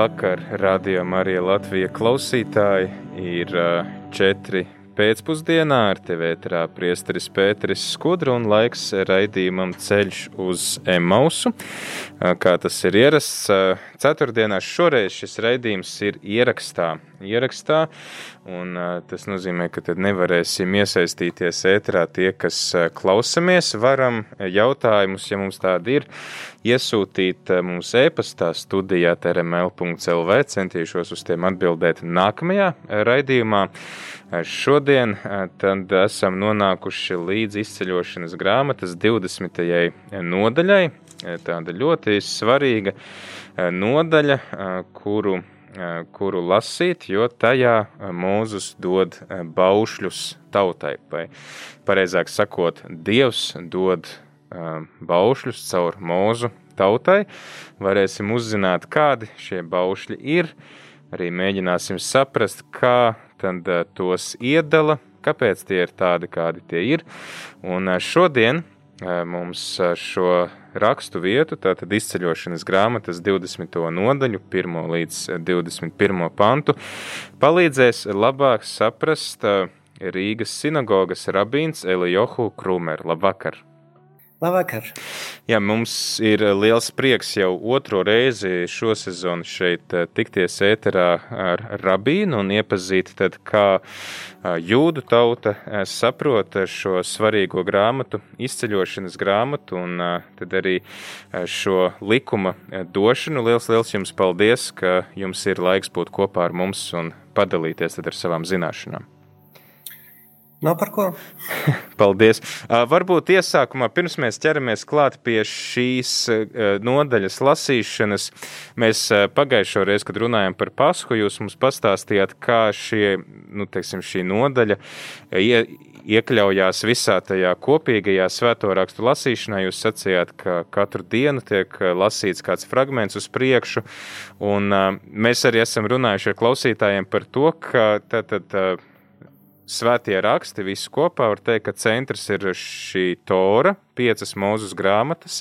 Labvakar, radio Marija Latvija klausītāji. Ir četri pēcpusdienā ar tevi ētrā priesteris Pēteris Skudra un laiks raidījumam ceļš uz Emausu. Kā tas ir ierasts, ceturtdienās šoreiz šis raidījums ir ierakstā. ierakstā un tas nozīmē, ka tad nevarēsim iesaistīties ētrā tie, kas klausamies. Varam jautājumus, ja mums tādi ir, iesūtīt mums e-pastā studijā trml.lv. Centīšos uz tiem atbildēt nākamajā raidījumā. Šodien tad esam nonākuši līdz izceļošanas grāmatas 20. nodaļai. Tāda ļoti svarīga nodaļa, kuru, kuru lasīt, jo tajā Mūzus dod baušļus tautai. Vai pareizāk sakot, Dievs dod baušļus caur mūzu tautai. Varēsim uzzināt, kādi šie baušļi ir. Arī mēģināsim saprast, kā tad tos iedala, kāpēc tie ir tādi, kādi tie ir. Un šodien mums šo rakstu vietu, tātad izceļošanas grāmatas 20. nodaļu, 1 līdz 21. pantu, palīdzēs labāk saprast Rīgas sinagogas rabīns Elijohu Krūmer. Labvakar! Labvakar! Jā, mums ir liels prieks jau otro reizi šo sezonu šeit tikties ēterā ar rabīnu un iepazīt tad, kā jūdu tauta saprot šo svarīgo grāmatu, izceļošanas grāmatu un tad arī šo likuma došanu. Liels, liels jums paldies, ka jums ir laiks būt kopā ar mums un padalīties ar savām zināšanām. Nav par ko. Paldies. Varbūt iesākumā, pirms mēs ķeramies klāt pie šīs nodaļas lasīšanas, mēs pagājušo reizi, kad runājām par pasku, jūs mums pastāstījāt, kā šie, nu, teiksim, šī nodaļa ie, iekļaujās visā tajā kopīgajā svēto rakstu lasīšanā. Jūs sacījāt, ka katru dienu tiek lasīts kāds fragments uz priekšu, un mēs arī esam runājuši ar klausītājiem par to, ka tātad svētie raksti, visu kopā var teikt, ka centrs ir šī tora, piecas mūzus grāmatas.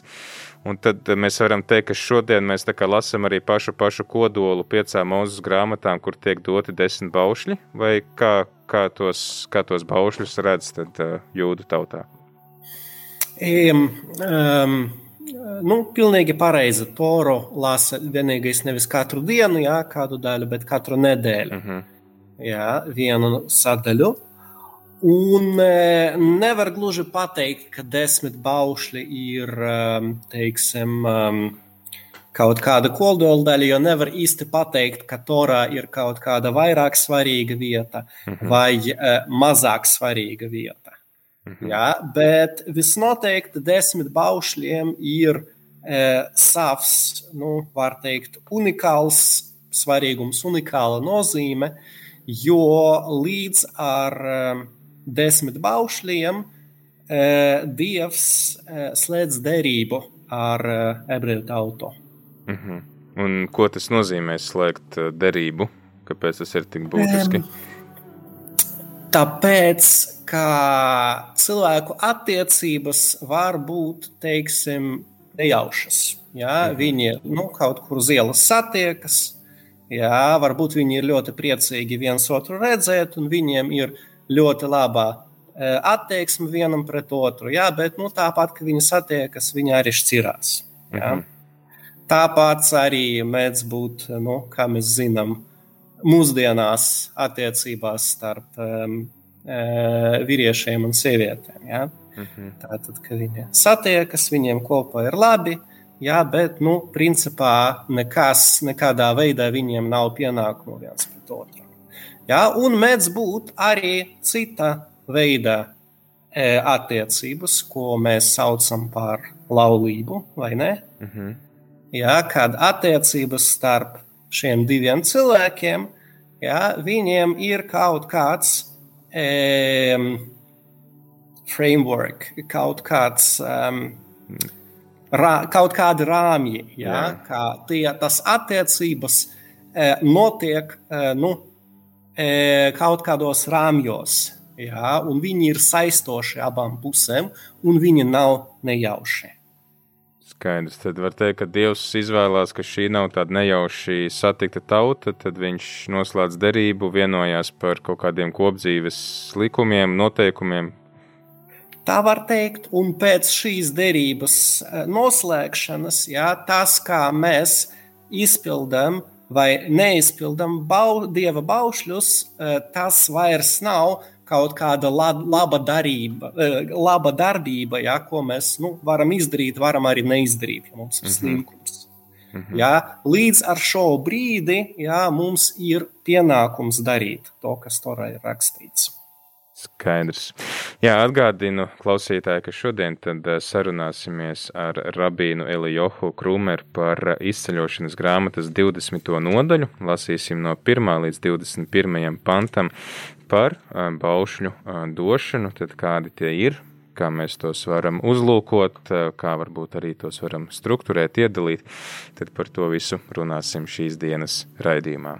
Un tad mēs varam teikt, ka šodien mēs lasām arī pašu, pašu kodolu piecām mūzus grāmatām, kur tiek doti desmit baušļi, vai kā, kā, tos, kā tos baušļus redz tad, uh, jūdu tautā? Um, um, nu, pilnīgi pareizi. Toru lasa vienīgais nevis katru dienu, jā, kādu daļu, bet katru nedēļu. Uh -huh jā, vienu sadaļu. Un nevar gluži pateikt, ka desmit baušļi ir teiksim, kaut kāda kodola daļa, jo nevar īsti pateikt, ka Torā ir kaut kāda vairāk svarīga vieta mhm. vai mazāk svarīga vieta. Mhm. Jā, bet visnoteikti desmit baušļiem ir savs, nu, var teikt, unikāls svarīgums, unikāla nozīme. E, jo līdz ar um, desmit baušļiem uh, Dievs uh, slēdz derību ar ebreju tautu. Mm -hmm. Un ko tas nozīmē slēgt derību? Kāpēc tas ir tik būtiski? Um, tāpēc, ka cilvēku attiecības var būt, teiksim, nejaušas. Ja? Mm -hmm. Viņi nu, kaut kur uz ielas satiekas, Jā, varbūt viņi ir ļoti priecīgi viens otru redzēt, un viņiem ir ļoti laba e, attieksme vienam pret otru. Jā, bet nu, tāpat, kad viņi satiekas, viņi arī šķirās. Jā. Mhm. Tāpat arī mēdz būt, nu, kā mēs zinām, mūsdienās attiecībās starp um, vīriešiem un sievietēm. Ja? Mhm. Tātad, kad viņi satiekas, viņiem kopā ir labi, Jā, bet, nu, principā nekas, nekādā veidā viņiem nav pienākumu viens pret otru. Jā, un mēdz būt arī cita veida e, attiecības, ko mēs saucam par laulību, vai ne? Mm -hmm. ja, kad attiecības starp šiem diviem cilvēkiem, ja, viņiem ir kaut kāds um, framework, kaut kāds. Um, Rā, kaut kādi rāmji, ja, Jā. kā tie, tas attiecības e, notiek e, nu, e, kaut kādos rāmjos, ja, un viņi ir saistoši abām pusēm, un viņi nav nejauši. Skaidrs. Tad var teikt, ka Dievs izvēlās, ka šī nav tāda nejauši satikta tauta, tad viņš noslēdz derību, vienojās par kaut kādiem kopdzīves likumiem, noteikumiem. Tā var teikt, un pēc šīs derības eh, noslēgšanas, jā, tas, kā mēs izpildām vai neizpildām bau, dieva baušļus, eh, tas vairs nav kaut kāda laba, darība, eh, laba darbība, ja, ko mēs nu, varam izdarīt, varam arī neizdarīt, ja mums ir -hmm. slinkums. Mm -hmm. ja, līdz ar šo brīdi ja, mums ir pienākums darīt to, kas tur ir rakstīts. Skaidrs. Jā, atgādinu klausītāji, ka šodien tad eh, sarunāsimies ar rabīnu Elijohu Krūmeru par izceļošanas grāmatas 20. nodaļu. Lasīsim no 1. līdz 21. pantam par baušļu došanu, tad kādi tie ir, kā mēs tos varam uzlūkot, kā varbūt arī tos varam strukturēt, iedalīt, tad par to visu runāsim šīs dienas raidījumā.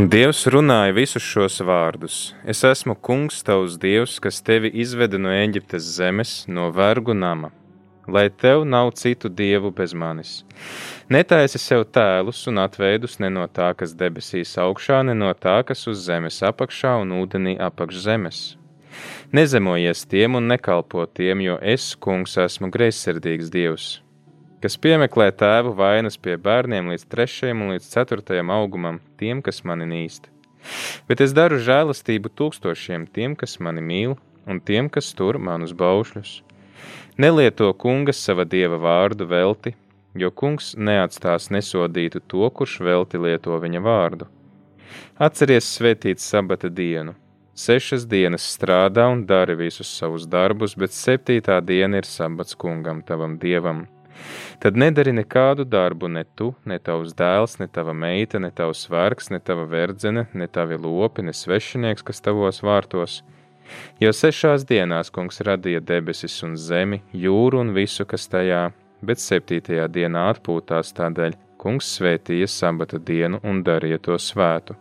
Un Dievs runāja visus šos vārdus: Es esmu kungs, tavs dievs, kas tevi izveda no Eģiptes zemes, no vergu nama lai tev nav citu dievu bez manis. Netaisi sev tēlus un atveidus ne no tā, kas debesīs augšā, ne no tā, kas uz zemes apakšā un ūdenī apakš zemes. Nezemojies tiem un nekalpo tiem, jo es, kungs, esmu greizsirdīgs dievs, kas piemeklē tēvu vainas pie bērniem līdz trešajam un līdz ceturtajam augumam, tiem, kas mani nīst. Bet es daru žēlastību tūkstošiem tiem, kas mani mīl, un tiem, kas tur manus baušļus. Nelieto kungas sava dieva vārdu velti, jo kungs neatstās nesodītu to, kurš velti lieto viņa vārdu. Atceries svētīt sabata dienu. Sešas dienas strādā un dari visus savus darbus, bet septītā diena ir sabats kungam, tavam dievam. Tad nedari nekādu darbu, ne tu, ne tavs dēls, ne tava meita, ne tavs vergs, ne tava verdzene, ne tavi lopi, ne svešinieks, kas tavos vārtos Jo sešās dienās kungs radīja debesis un zemi, jūru un visu, kas tajā, bet septītajā dienā atpūtās tādēļ kungs svētīja sabata dienu un darīja to svētu.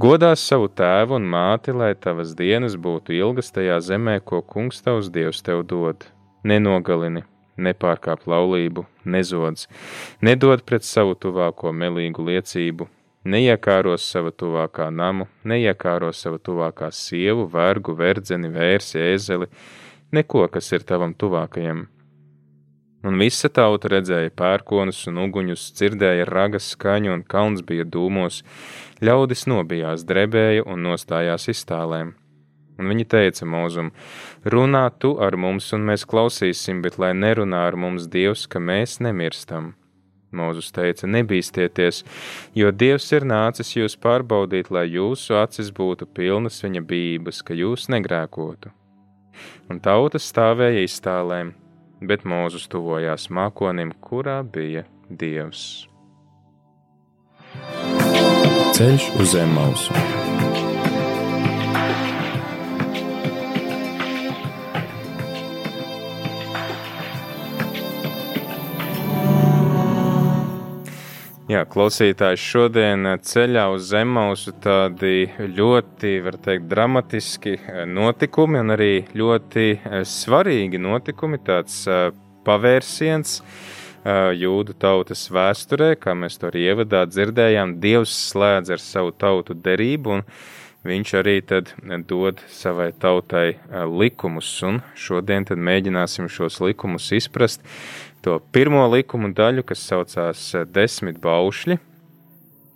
Godās savu tēvu un māti, lai tavas dienas būtu ilgas tajā zemē, ko kungs tavs dievs tev dod. Nenogalini, nepārkāp laulību, nezodz, nedod pret savu tuvāko melīgu liecību, neiekāros sava tuvākā namu, neiekāros sava tuvākā sievu, vergu, verdzeni, vērsi, ēzeli, neko, kas ir tavam tuvākajam. Un visa tauta redzēja pērkonus un uguņus, dzirdēja ragas skaņu, un kalns bija dūmos, ļaudis nobijās, drebēja un nostājās iztālēm. Un viņi teica mūzum: Runā tu ar mums, un mēs klausīsim, bet lai nerunā ar mums Dievs, ka mēs nemirstam. Mūzus teica: Nebīsties, jo Dievs ir nācis jūs pārbaudīt, lai jūsu acis būtu pilnas viņa bības, ka jūs negrēkotu. Un tauta stāvēja iztālēm, bet Mūzus tuvojās mākonim, kurā bija Dievs. Ceļš uz zem mausu. Jā, klausītājs šodien ceļā uz Zemausu. Tādi ļoti, var teikt, dramatiski eh, notikumi un arī ļoti eh, svarīgi notikumi, tāds eh, pavērsiens jūdu tautas vēsturē, kā mēs to arī ievadā dzirdējām, Dievs slēdz ar savu tautu derību un viņš arī tad dod savai tautai likumus, un šodien tad mēģināsim šos likumus izprast. To pirmo likumu daļu, kas saucās desmit baušļi,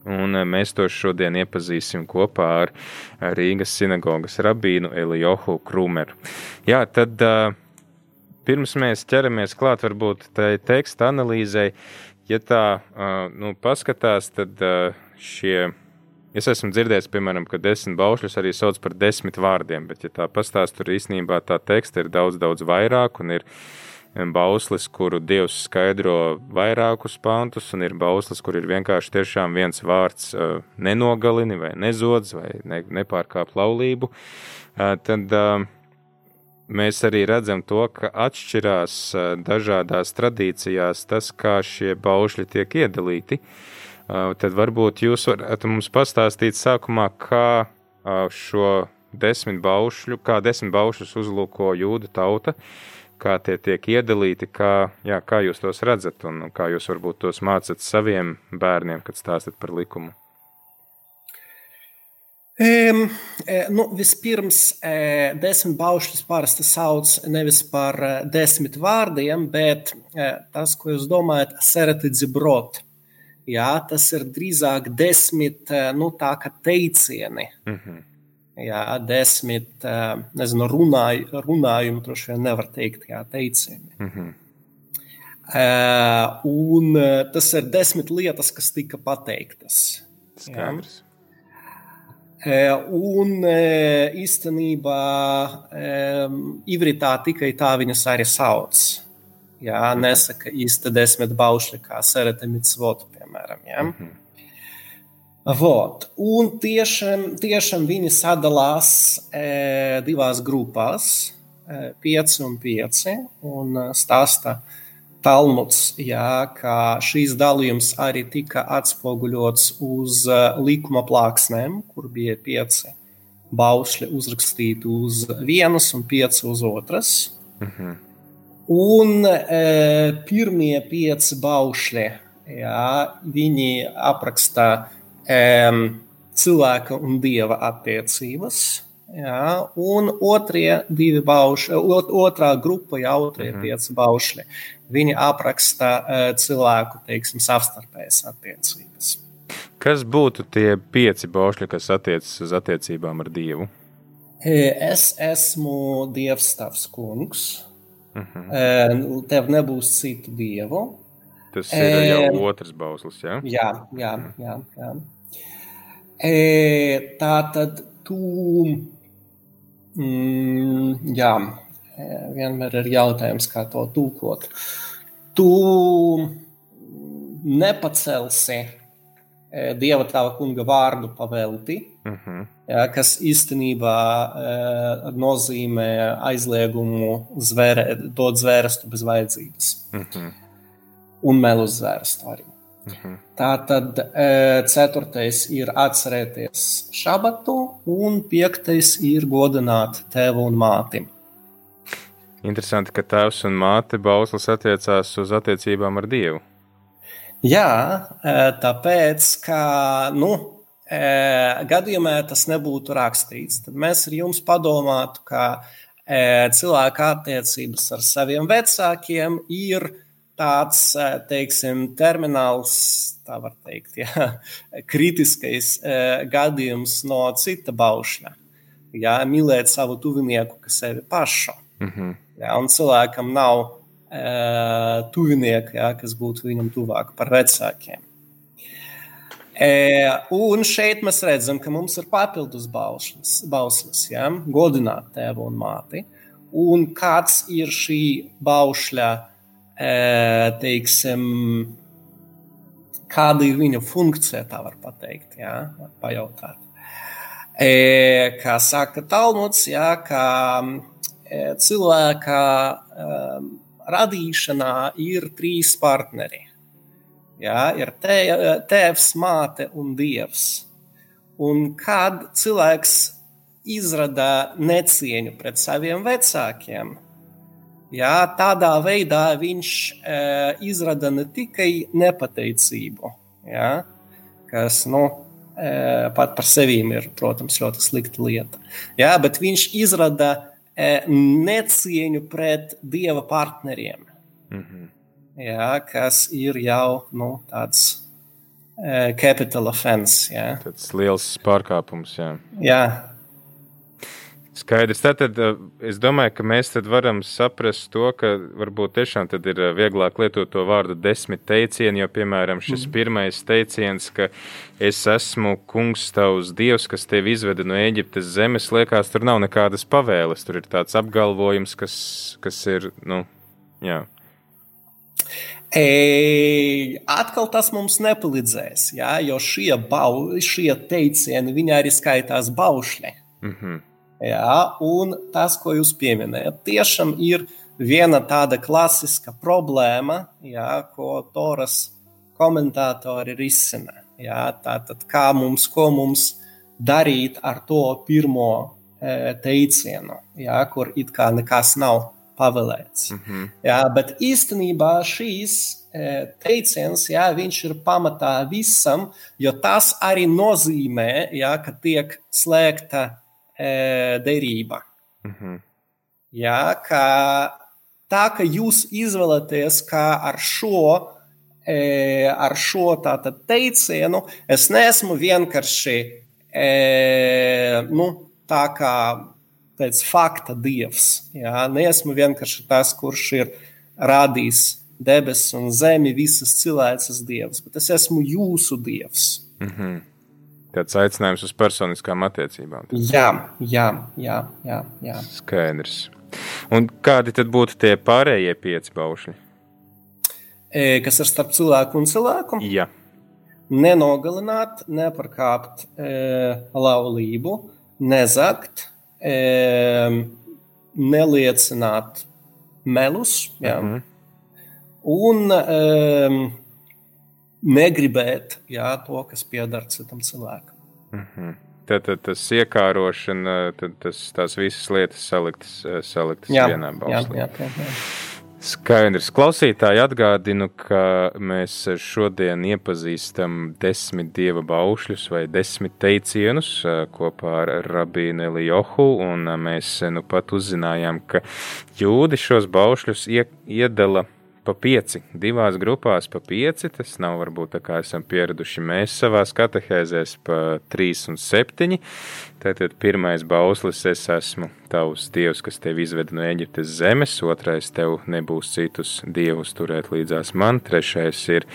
un mēs to šodien iepazīsim kopā ar Rīgas sinagogas rabīnu Elijohu Krūmeru. Jā, tad pirms mēs ķeramies klāt varbūt tai teksta analīzei, ja tā nu, paskatās, tad šie. Es esmu dzirdējis, piemēram, ka desmit baušļus arī sauc par desmit vārdiem, bet, ja tā pastāst, tur īstenībā tā teksta ir daudz, daudz vairāk un ir bauslis, kuru Dievs skaidro vairākus pantus, un ir bauslis, kur ir vienkārši tiešām viens vārds nenogalini vai nezodz vai ne, nepārkāp laulību, tad mēs arī redzam to, ka atšķirās dažādās tradīcijās tas, kā šie baušļi tiek iedalīti. Tad varbūt jūs varat mums pastāstīt sākumā, kā šo desmit baušļu, kā desmit baušļus uzlūko jūda tauta, kā tie tiek iedalīti, kā, jā, kā jūs tos redzat un kā jūs varbūt tos mācat saviem bērniem, kad stāstat par likumu. Um, nu, vispirms, e, desmit baušļus parasti sauc nevis par e, desmit vārdiem, bet e, tas, ko jūs domājat, sereti dzibrot. Jā, tas ir drīzāk desmit nu, tā kā teicieni. Mm -hmm. Jā, desmit nezinu, runāj, runājumu droši vien nevar teikt, jā, teicieni. Mm -hmm. Uh, un tas ir desmit lietas, kas tika pateiktas. Skaidrs. Jā. Un īstenībā ivritā tikai tā viņas arī sauc. Jā, nesaka īsta desmit baušļi, kā serete mitzvot, piemēram. Jā. Mm -hmm. Vot. Un tiešām, tiešām viņi sadalās e, divās grupās, e, pieci un pieci, un stāsta Talmuds, jā, ka šīs dalījums arī tika atspoguļots uz uh, likuma plāksnēm, kur bija pieci baušļi uzrakstīti uz vienas un pieci uz otras. Mhm. Un e, pirmie pieci baušļi, jā, viņi apraksta e, cilvēka un dieva attiecības. Jā, un otrie divi baušļi, otrā grupa, jau otrie mhm. -huh. pieci baušļi, viņi apraksta uh, cilvēku teiksim, savstarpējas attiecības. Kas būtu tie pieci baušļi, kas attiecas uz attiecībām ar Dievu? Es esmu Dievs, tavs kungs. Mhm. -huh. Tev nebūs citu dievu. Tas ir jau otrs bauslis, jā? Jā, jā, jā. jā. E, tā tad tu, mm, jā, vienmēr ir jautājums, kā to tūkot. Tu nepacelsi e, Dieva tava kunga vārdu pavelti, uh mhm. -huh. ja, kas īstenībā e, nozīmē aizliegumu zvere, dot zvērstu bez vajadzības. Uh mhm. -huh. Un melu zvērstu arī. Mhm. Tā tad e, ceturtais ir atcerēties šabatu, un piektais ir godināt tevu un māti. Interesanti, ka tēvs un māte bauslis attiecās uz attiecībām ar Dievu. Jā, e, tāpēc, ka nu, e, gadījumā tas nebūtu rakstīts, tad mēs ar jums padomātu, ka cilvēka attiecības ar saviem vecākiem ir tāds, teiksim, termināls, tā var teikt, jā, kritiskais gadījums no cita baušļa. Jā, mīlēt savu tuvinieku, kā sevi pašu. Mm -hmm. Ja, un cilvēkam nav uh, tuvinieka, ja, kas būtu viņam tuvāk par vecākiem. E, un šeit mēs redzam, ka mums ir papildus bauslis, ja, godināt tēvu un māti. Un kāds ir šī baušļa, e, teiksim, kāda ir viņa funkcija, tā var pateikt, ja, var pajautāt. E, kā saka Talmuds, ja, ka E, cilvēka um, radīšanā ir trīs partneri. Jā, ir te, tēvs, māte un dievs. Un kad cilvēks izrada necieņu pret saviem vecākiem, jā, tādā veidā viņš e, izrada ne tikai nepateicību, jā, kas nu, pat par sevi ir, protams, ļoti slikta lieta. Jā, bet viņš izrada necieņu pret dieva partneriem, mm -hmm. jā, kas ir jau nu, tāds capital offense. Jā. Tas liels pārkāpums. Jā. jā, Skaidrs. Tātad es domāju, ka mēs varam saprast to, ka varbūt tiešām ir vieglāk lietot to vārdu desmit teicienu, jo, piemēram, šis mm. pirmais teiciens, ka es esmu kungs tavs dievs, kas tevi izveda no Eģiptes zemes, liekas, tur nav nekādas pavēles. Tur ir tāds apgalvojums, kas, kas ir, nu, jā. E, atkal tas mums nepalīdzēs, jā, jo šie, bau, šie teicieni arī skaitās baušļi. Mm -hmm. Jā, un tas, ko jūs pieminējat, tiešām ir viena tāda klasiska problēma, jā, ko Toras komentātori risina. Jā, tātad, kā mums, ko mums darīt ar to pirmo e, teicienu, jā, kur it kā nekas nav pavēlēts. Mm -hmm. jā, bet īstenībā šīs e, teiciens, jā, viņš ir pamatā visam, jo tas arī nozīmē, jā, ka tiek slēgta derība. Mm -hmm. Jā, ka tā, ka jūs izvēlaties, kā ar šo, e, ar šo tātad teicienu, es neesmu vienkārši e, nu, tā kā pēc fakta dievs. Jā, neesmu vienkārši tas, kurš ir radījis debesis un zemi, visas cilvēces dievs, bet es esmu jūsu dievs. Mm -hmm. Tāds aicinājums uz personiskām attiecībām. Jā, jā, jā, jā, jā. Skaidrs. Un kādi tad būtu tie pārējie pieci baušļi? E, kas ir starp cilvēku un cilvēku? Jā. Nenogalināt, nepārkāpt e, laulību, nezakt, e, neliecināt melus. Jā. Mm -hmm. Un e, negribēt jā, to, kas pieder citam cilvēkam. Mm -hmm. Tad, tad tas iekārošana, tad tas, tās visas lietas saliktas, eh, saliktas jā, vienā balsī. Jā, jā, jā. Skaidrs. Klausītāji atgādinu, ka mēs šodien iepazīstam desmit dieva baušļus vai desmit teicienus eh, kopā ar Rabīnu Elijohu, un eh, mēs nu pat uzzinājām, ka jūdi šos baušļus iedala pa pieci, divās grupās pa pieci. Tas nav varbūt tā kā esam pieraduši mēs savās katehēzēs pa trīs un septiņi. Tātad pirmais bauslis es esmu tavs dievs, kas tevi izveda no Eģiptes zemes, otrais tev nebūs citus dievus turēt līdzās man, trešais ir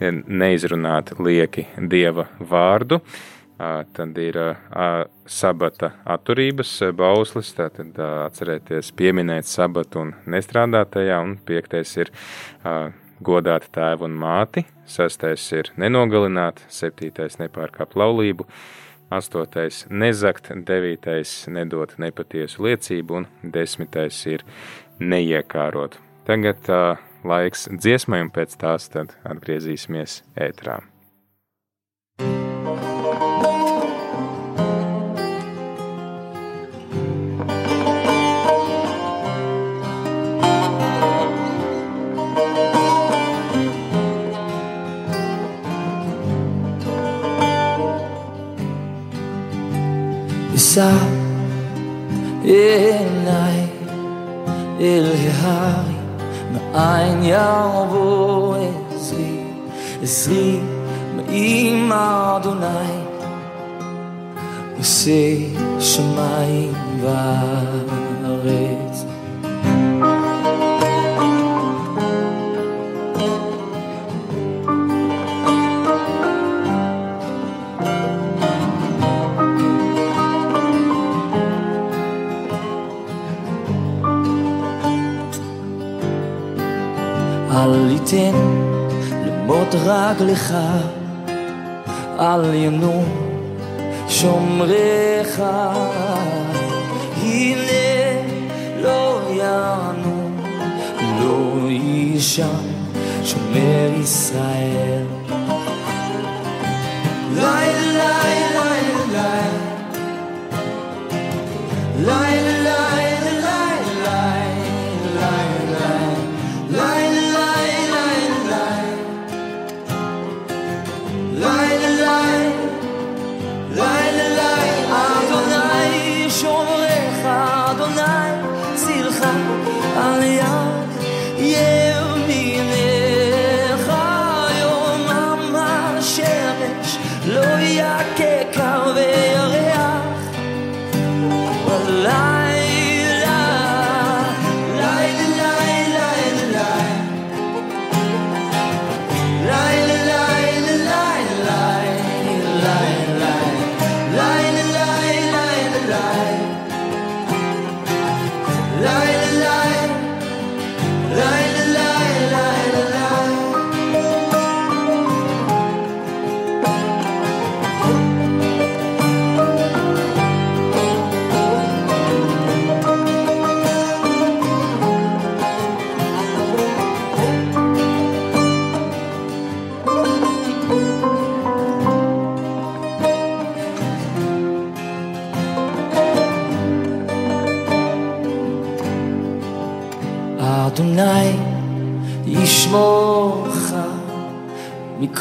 neizrunāt lieki dieva vārdu. Tad ir sabata atturības bauslis, tātad atcerēties pieminēt sabatu un nestrādāt tajā, un piektais ir godāt tēvu un māti, sastais ir nenogalināt, septītais nepārkāpt laulību, astotais nezakt, devītais nedot nepatiesu liecību, un desmitais ir neiekārot. Tagad uh, laiks dziesmai, un pēc tās atgriezīsimies ētrā. עיניי אל ההרים, מאין יבוא עזרי, עזרי מעם אדוני, עושה שמיים וארץ. אל יתן למות רגלך, אל ינום שומריך. הנה לא יענו, לא יישן שומר ישראל.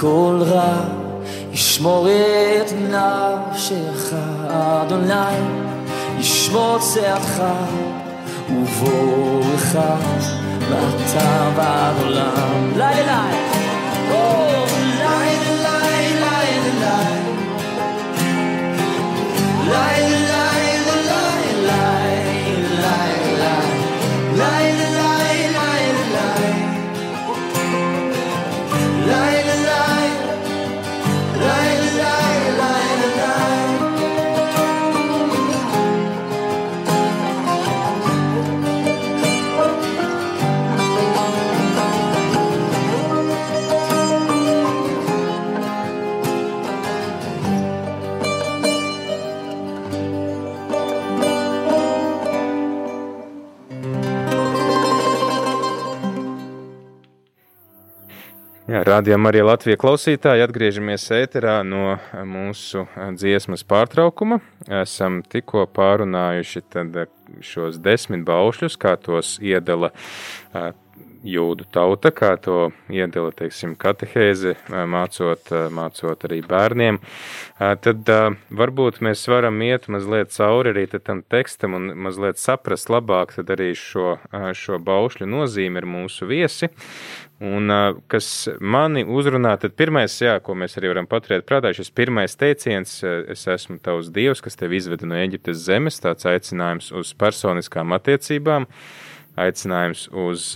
מכל רע, ישמור את נפשך, אדוני ישמור צאתך ובואך מעתה ועד עולם. לילה לילה, לילה לילה לילה Jā, rādījām arī Latvijas klausītāji. Atgriežamies ēterā no mūsu dziesmas pārtraukuma. Esam tikko pārunājuši šos desmit baušļus, kā tos iedala jūdu tauta, kā to iedala, teiksim, katehēze, mācot, mācot arī bērniem, tad varbūt mēs varam iet mazliet cauri arī tam tekstam un mazliet saprast labāk arī šo, šo baušļu nozīmi ir mūsu viesi. Un kas mani uzrunā, tad pirmais, jā, ko mēs arī varam paturēt prātā, šis pirmais teiciens, es esmu tavs dievs, kas tevi izveda no Eģiptes zemes, tāds aicinājums uz personiskām attiecībām, aicinājums uz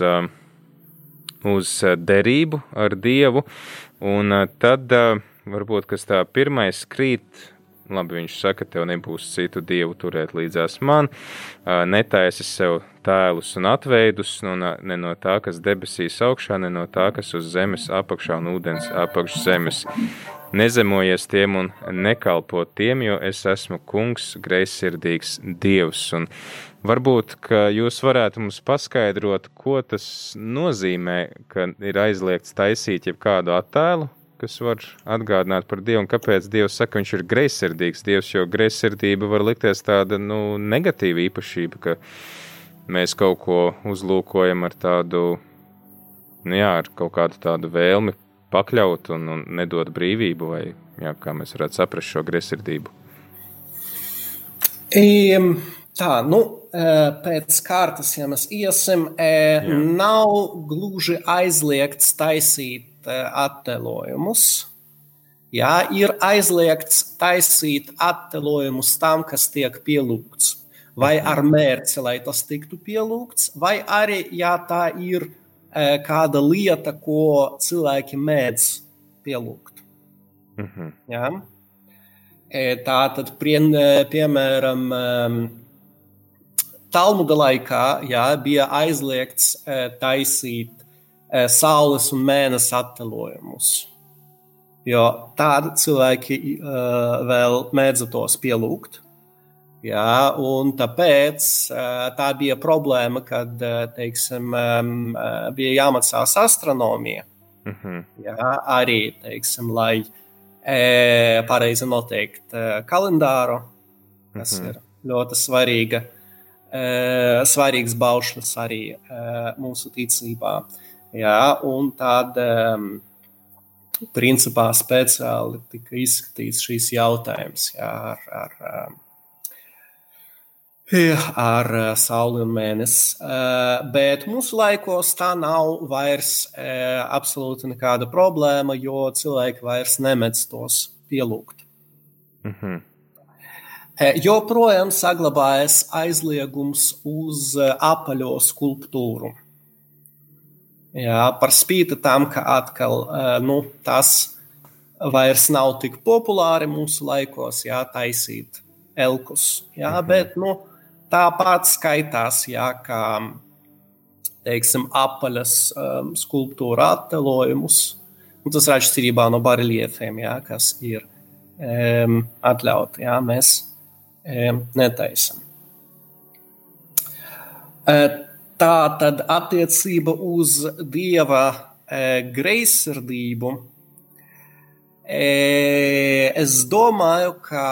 uz derību ar Dievu, un tad varbūt, kas tā pirmais krīt, labi, viņš saka, tev nebūs citu dievu turēt līdzās man, netaisi sev tēlus un atveidus, nu, ne no tā, kas debesīs augšā, ne no tā, kas uz zemes apakšā un ūdens apakš zemes. Nezemojies tiem un nekalpo tiem, jo es esmu kungs, greizsirdīgs dievs. Un Varbūt, ka jūs varētu mums paskaidrot, ko tas nozīmē, ka ir aizliegts taisīt jebkādu attēlu, kas var atgādināt par Dievu, un kāpēc Dievs saka, ka viņš ir greizsirdīgs Dievs, jo greizsirdība var likties tāda, nu, negatīva īpašība, ka mēs kaut ko uzlūkojam ar tādu, nu jā, ar kaut kādu tādu vēlmi pakļaut un, un nedot brīvību, vai, jā, kā mēs varētu saprast šo greizsirdību. Um, tā, nu, pēc kārtas, ja mēs iesim, Jā. nav gluži aizliegts taisīt attēlojumus. Jā, ir aizliegts taisīt attēlojumus tam, kas tiek pielūgts. Vai ar mērci, lai tas tiktu pielūgts, vai arī, ja tā ir kāda lieta, ko cilvēki mēdz pielūgt. Mhm. Jā? Tā tad, pie, piemēram, Talmuda laikā jā, bija aizliegts e, taisīt e, saules un mēnesi attēlojumus. Jo tādi cilvēki e, vēl mēdza tos pielūgt. Jā, un tāpēc tā bija problēma, kad teiksim, bija jāmācās astronomija. Mm -hmm. Jā, arī teiksim, lai pareizi noteikt kalendāru, kas mm -hmm. ir ļoti svarīga svarīgs baušļus arī mūsu ticībā. Jā, un tad, principā, speciāli tika izskatīts šīs jautājums jā, ar, ar, ar sauli un mēnesi. Bet mūsu laikos tā nav vairs absolūti nekāda problēma, jo cilvēki vairs nemedz tos pielūgt. Mm -hmm. Joprojām saglabājas aizliegums uz apaļo skulptūru. Jā, par spīti tam, ka atkal nu, tas vairs nav tik populāri mūsu laikos, jā, taisīt elkus. Jā, mhm. bet nu, tāpat skaitās, jā, kā teiksim, apaļas um, skulptūra attēlojumus. Un tas ir atšķirībā no bareliefiem, jā, kas ir um, atļauti. Jā, mēs netaisam. Tā tad attiecība uz dieva greizsirdību. Es domāju, ka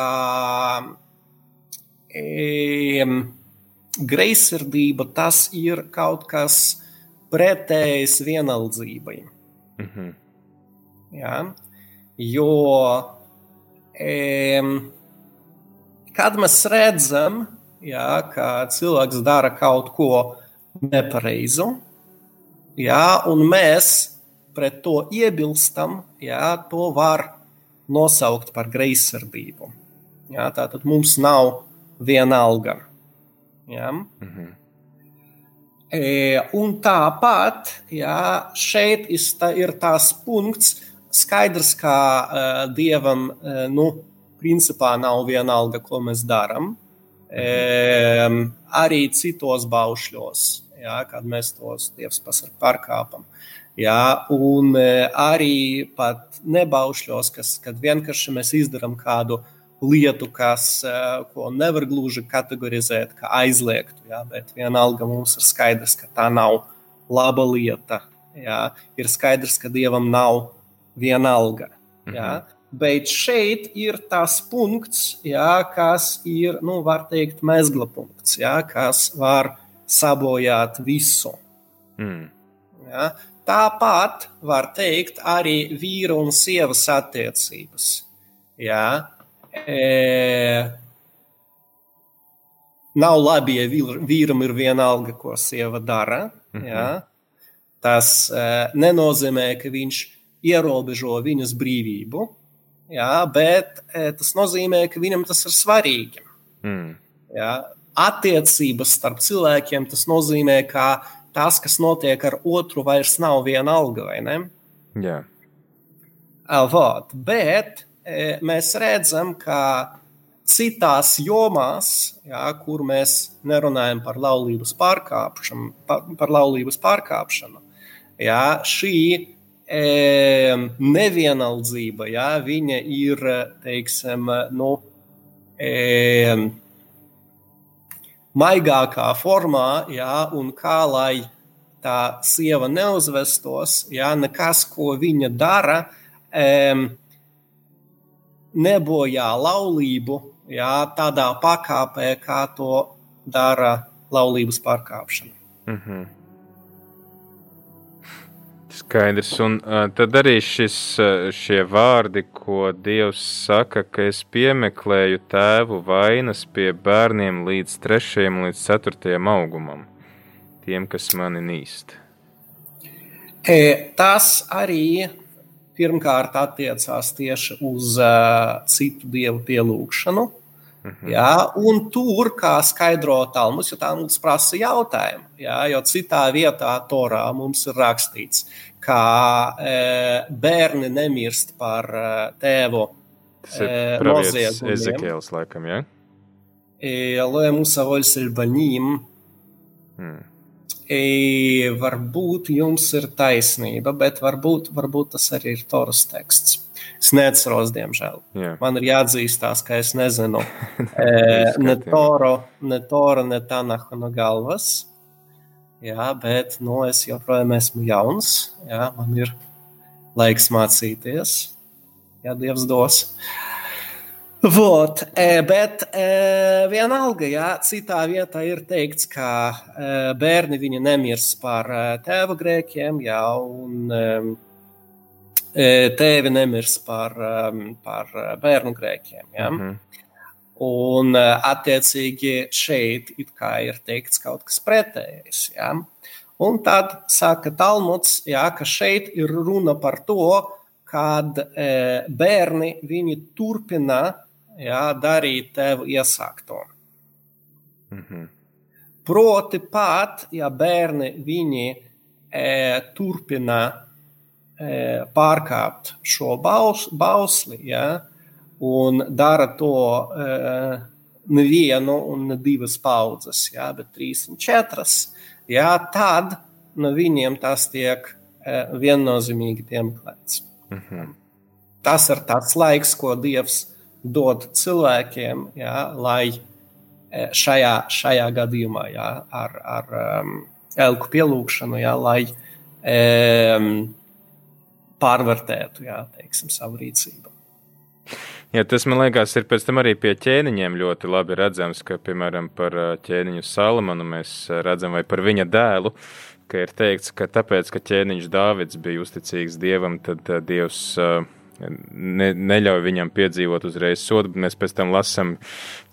greizsirdība tas ir kaut kas pretējs vienaldzībai. Mhm. Ja? Jo, e, kad mēs redzam, ja, ka cilvēks dara kaut ko nepareizu, ja, un mēs pret to iebilstam, ja, to var nosaukt par greizsirdību. Ja, tātad mums nav viena alga. Ja. Mhm. E, un tāpat ja, šeit ir tās punkts, skaidrs, ka uh, dievam uh, nu, principā nav viena alga, ko mēs darām. E, arī citos baušļos, ja, kad mēs tos dievs pārkāpam. Ja, un uh, arī pat nebaušļos, kas, kad vienkārši mēs izdarām kādu uh, lietu, kas, eh, ko nevar gluži kategorizēt kā aizliegtu. Jā, bet vienalga mums ir skaidrs, ka tā nav laba lieta. Jā. Ir skaidrs, ka dievam nav vienalga. Jā. Mhm. Bet šeit ir tas punkts, jā, kas ir, nu, var teikt, mezgla punkts, jā, kas var sabojāt visu. Mm. Jā. Tāpat var teikt arī vīra un sievas attiecības. Jā, E, nav labi, ja vīram ir viena alga, ko sieva dara. Mhm. Ja? Tas e, nenozīmē, ka viņš ierobežo viņas brīvību, ja? bet e, tas nozīmē, ka viņam tas ir svarīgi. Mm. Ja? Attiecības starp cilvēkiem tas nozīmē, ka tas, kas notiek ar otru, vairs nav viena alga, vai ne? Jā. Vot, bet E, mēs redzam, ka citās jomās, jā, kur mēs nerunājam par laulības pārkāpšanu, par, par laulības pārkāpšanu jā, šī e, nevienaldzība, jā, viņa ir, teiksim, nu, e, maigākā formā, jā, un kā lai tā sieva neuzvestos, jā, nekas, ko viņa dara, e, nebojā laulību jā, tādā pakāpē, kā to dara laulības pārkāpšana. Mm -hmm. Skaidrs. Un uh, tad arī šis, šie vārdi, ko Dievs saka, ka es piemeklēju tēvu vainas pie bērniem līdz trešajam, līdz ceturtajam augumam, tiem, kas mani nīst. E, tas arī pirmkārt attiecās tieši uz uh, citu dievu pielūgšanu. Mhm. Jā, un tur, kā skaidro Talmuds, jo Talmuds prasa jautājumu, jā, jo citā vietā Torā mums ir rakstīts, ka e, bērni nemirst par e, tēvu e, noziegumiem. Ezekēls, laikam, jā? Ja? Lo Musa Volsel Baņīm. Hmm. E, varbūt jums ir taisnība, bet varbūt, varbūt tas arī ir Toras teksts. Es neatceros, diemžēl. Jā. Man ir jāatzīstās, ka es nezinu e, ne Toru, ne Toru, ne Tanahu no galvas. Jā, bet nu, es joprojām esmu jauns. Jā, man ir laiks mācīties, ja Dievs dos. Vot, e, bet e, vienalga, jā, citā vietā ir teikts, ka e, bērni viņa nemirs par tēva grēkiem, jā, un tēvi nemirs par, par bērnu grēkiem. Jā. Mm -hmm. Un attiecīgi šeit ir teikts kaut kas pretējs. Jā. Un tad saka Talmuds, jā, ka šeit ir runa par to, kad e, bērni viņi turpina jā, darīt tev iesākto. Mm -hmm. Proti, pat ja bērni viņi e, turpina e, pārkāpt šo baus, bausli, ja, un dara to e, nevienu un ne divas paudzes, ja, bet trīs un četras, ja, tad no viņiem tas tiek e, viennozīmīgi piemeklēts. Mm -hmm. Tas ir tāds laiks, ko Dievs dod cilvēkiem, jā, lai e, šajā, šajā gadījumā jā, ar, ar um, elku pielūgšanu, jā, lai um, pārvērtētu jā, teiksim, savu rīcību. Jā, tas man liekas, ir pēc tam arī pie ķēniņiem ļoti labi redzams, ka, piemēram, par ķēniņu Salamanu mēs redzam, vai par viņa dēlu, ka ir teikts, ka tāpēc, ka ķēniņš Dāvids bija uzticīgs Dievam, tad Dievs uh, ne, neļauj viņam piedzīvot uzreiz sodu, bet mēs pēc tam lasām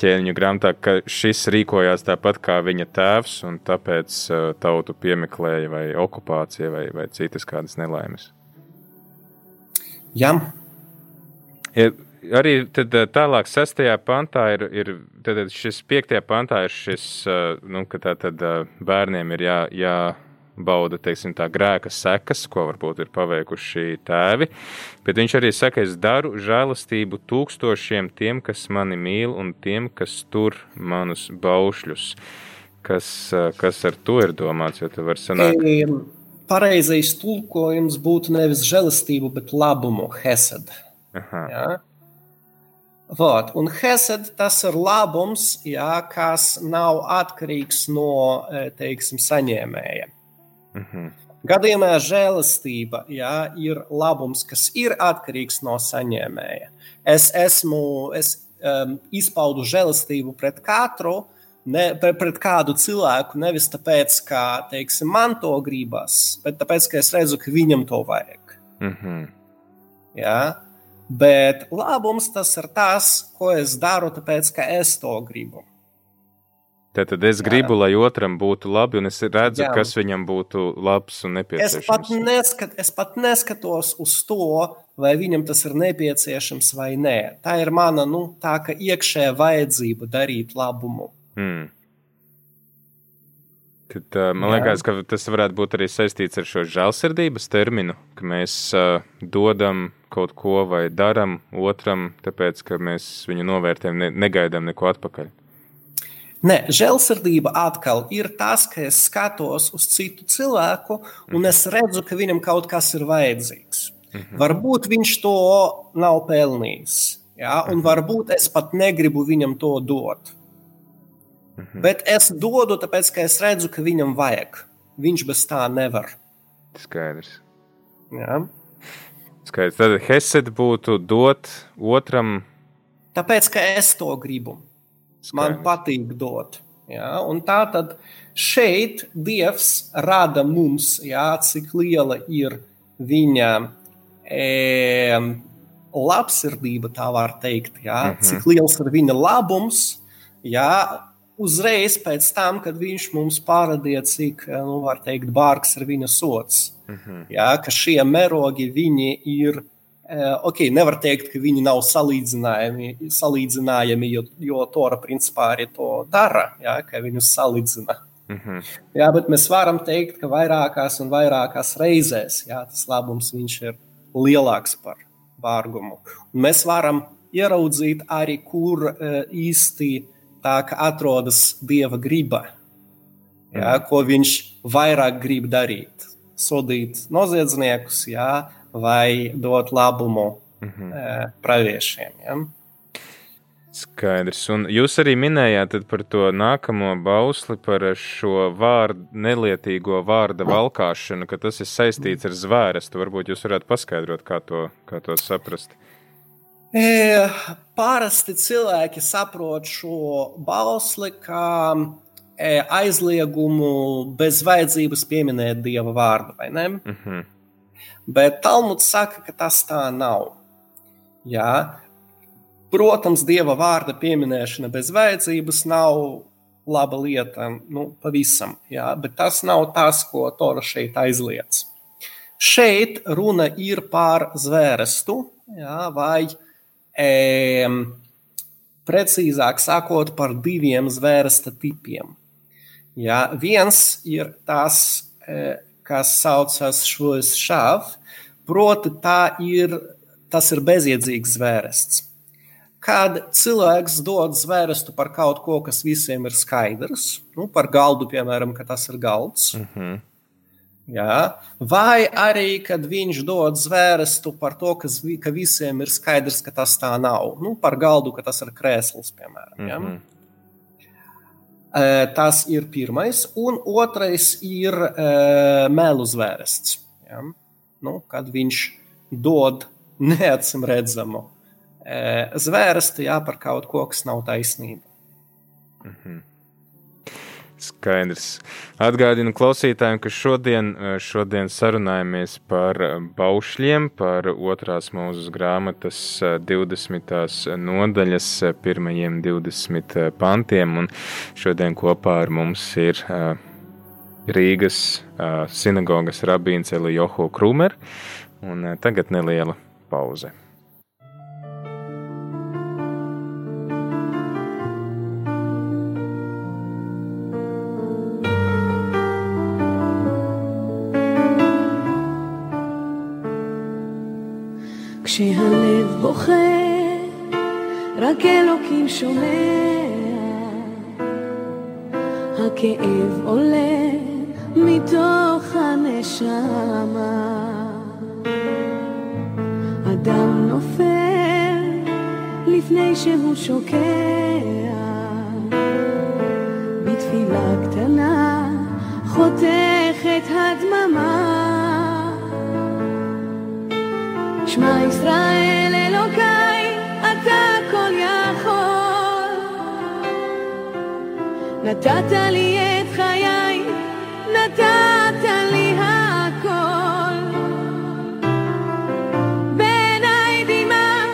ķēniņu grāmatā, ka šis rīkojās tāpat kā viņa tēvs, un tāpēc tautu piemeklēja vai okupācija vai, vai citas kādas nelaimes. Jā. Ir, arī tad, tālāk, sestajā pantā ir, ir tad, šis piektajā pantā ir šis, nu, ka tā tad bērniem ir jā, jā bauda teiksim, tā grēka sekas, ko varbūt ir paveikuši tēvi. Bet viņš arī saka, es daru žēlastību tūkstošiem tiem, kas mani mīl, un tiem, kas tur manus baušļus. Kas, kas ar to ir domāts? Jo tu vari sanākt. Pareizais tulkojums būtu nevis žēlastību, bet labumu, hesed. Aha. Ja? Vot, un hesed tas ir labums, jā, kas nav atkarīgs no teiksim, saņēmēja. Mhm. Gadījumā žēlastība jā, ir labums, kas ir atkarīgs no saņēmēja. Es esmu, es um, izpaudu žēlastību pret katru, ne, pret kādu cilvēku, nevis tāpēc, ka teiksim, man to gribas, bet tāpēc, ka es redzu, ka viņam to vajag. Mhm. Jā, bet labums tas ir tas, ko es daru, tāpēc, ka es to gribu. Tad es gribu, Jā. lai otram būtu labi, un es redzu, Jā. kas viņam būtu labs un nepieciešams. Es pat, neskat, es pat neskatos uz to, vai viņam tas ir nepieciešams vai nē. Tā ir mana nu, tā, iekšējā vajadzība darīt labumu. Hmm. Tad, uh, man Jā. liekas, ka tas varētu būt arī saistīts ar šo žēlsirdības terminu, ka mēs uh, dodam kaut ko vai darām otram, tāpēc ka mēs viņu novērtējam, ne, negaidām neko atpakaļ. Nē, žēlsirdība atkal ir tas, ka es skatos uz citu cilvēku un es redzu, ka viņam kaut kas ir vajadzīgs. Mhm. Varbūt viņš to nav pelnījis, ja? un mhm. varbūt es pat negribu viņam to dot. Mhm. Bet es dodu, tāpēc ka es redzu, ka viņam vajag. Viņš bez tā nevar. Skaidrs. Ja? Skaidrs. Tad Hesed būtu dot otram. Tāpēc, ka es to gribu. Skaidrs. Man patīk dot. Ja? Un tā tad šeit Dievs rada mums, ja, cik liela ir viņa e, labsirdība, tā var teikt, ja? uh mhm. -huh. cik liels ir viņa labums. Ja? Uzreiz pēc tam, kad viņš mums parādīja, cik nu, teikt, bārgs ir viņa sots. Uh mhm. -huh. ja? Ka šie merogi ir Eh, ok, nevar teikt, ka viņi nav salīdzināmi, salīdzināmi jo, jo Tora principā arī to dara, ja, ka viņus salīdzina. Mm -hmm. Jā, bet mēs varam teikt, ka vairākās un vairākās reizēs jā, tas labums ir lielāks par vārgumu. Un mēs varam ieraudzīt arī, kur uh, tā atrodas dieva griba, jā, ko viņš vairāk grib darīt. Sodīt noziedzniekus, jā, vai dot labumu mm -hmm. praviešiem. Ja? Skaidrs. Un jūs arī minējāt par to nākamo bausli, par šo vārdu, nelietīgo vārda valkāšanu, ka tas ir saistīts ar zvērestu. Varbūt jūs varētu paskaidrot, kā to, kā to saprast. E, parasti cilvēki saprot šo bausli kā e, aizliegumu bez vajadzības pieminēt dieva vārdu, vai ne? Mm -hmm. Bet Talmuds saka, ka tas tā nav. Jā. Protams, dieva vārda pieminēšana bez vajadzības nav laba lieta, nu, pavisam, jā, bet tas nav tas, ko Tora šeit aizliedz. Šeit runa ir par zvērestu, jā, vai e, precīzāk sakot, par diviem zvērsta tipiem. Jā, viens ir tas, e, kas saucas šos šāv, proti ir, tas ir bezjēdzīgs zvērests. Kad cilvēks dod zvērstu par kaut ko, kas visiem ir skaidrs, nu, par galdu, piemēram, ka tas ir galds, mm -hmm. Jā. Vai arī, kad viņš dod zvērstu par to, kas, ka visiem ir skaidrs, ka tas tā nav. Nu, par galdu, ka tas ir krēsls, piemēram. Mm -hmm. ja? Mhm. Tas ir pirmais, un otrais ir melu zvērsts. Ja? Nu, kad viņš dod neacīm redzamu zvērstu jā, par kaut ko, kas nav taisnība. Mm -hmm. Skaidrs. Atgādinu klausītājiem, ka šodien, šodien sarunājamies par baušļiem, par otrās mūzes grāmatas 20. nodaļas pirmajiem 20 pantiem, un šodien kopā ar mums ir Rīgas sinagogas rabīns Elijoho Krumer, un tagad neliela pauze. רק אלוקים שומע. הכאב עולה מתוך הנשמה. אדם נופל לפני שהוא שוקע. בתפילה קטנה חותכת הדממה. שמע ישראל נתת לי את חיי, נתת לי הכל. בעיניי דמעה,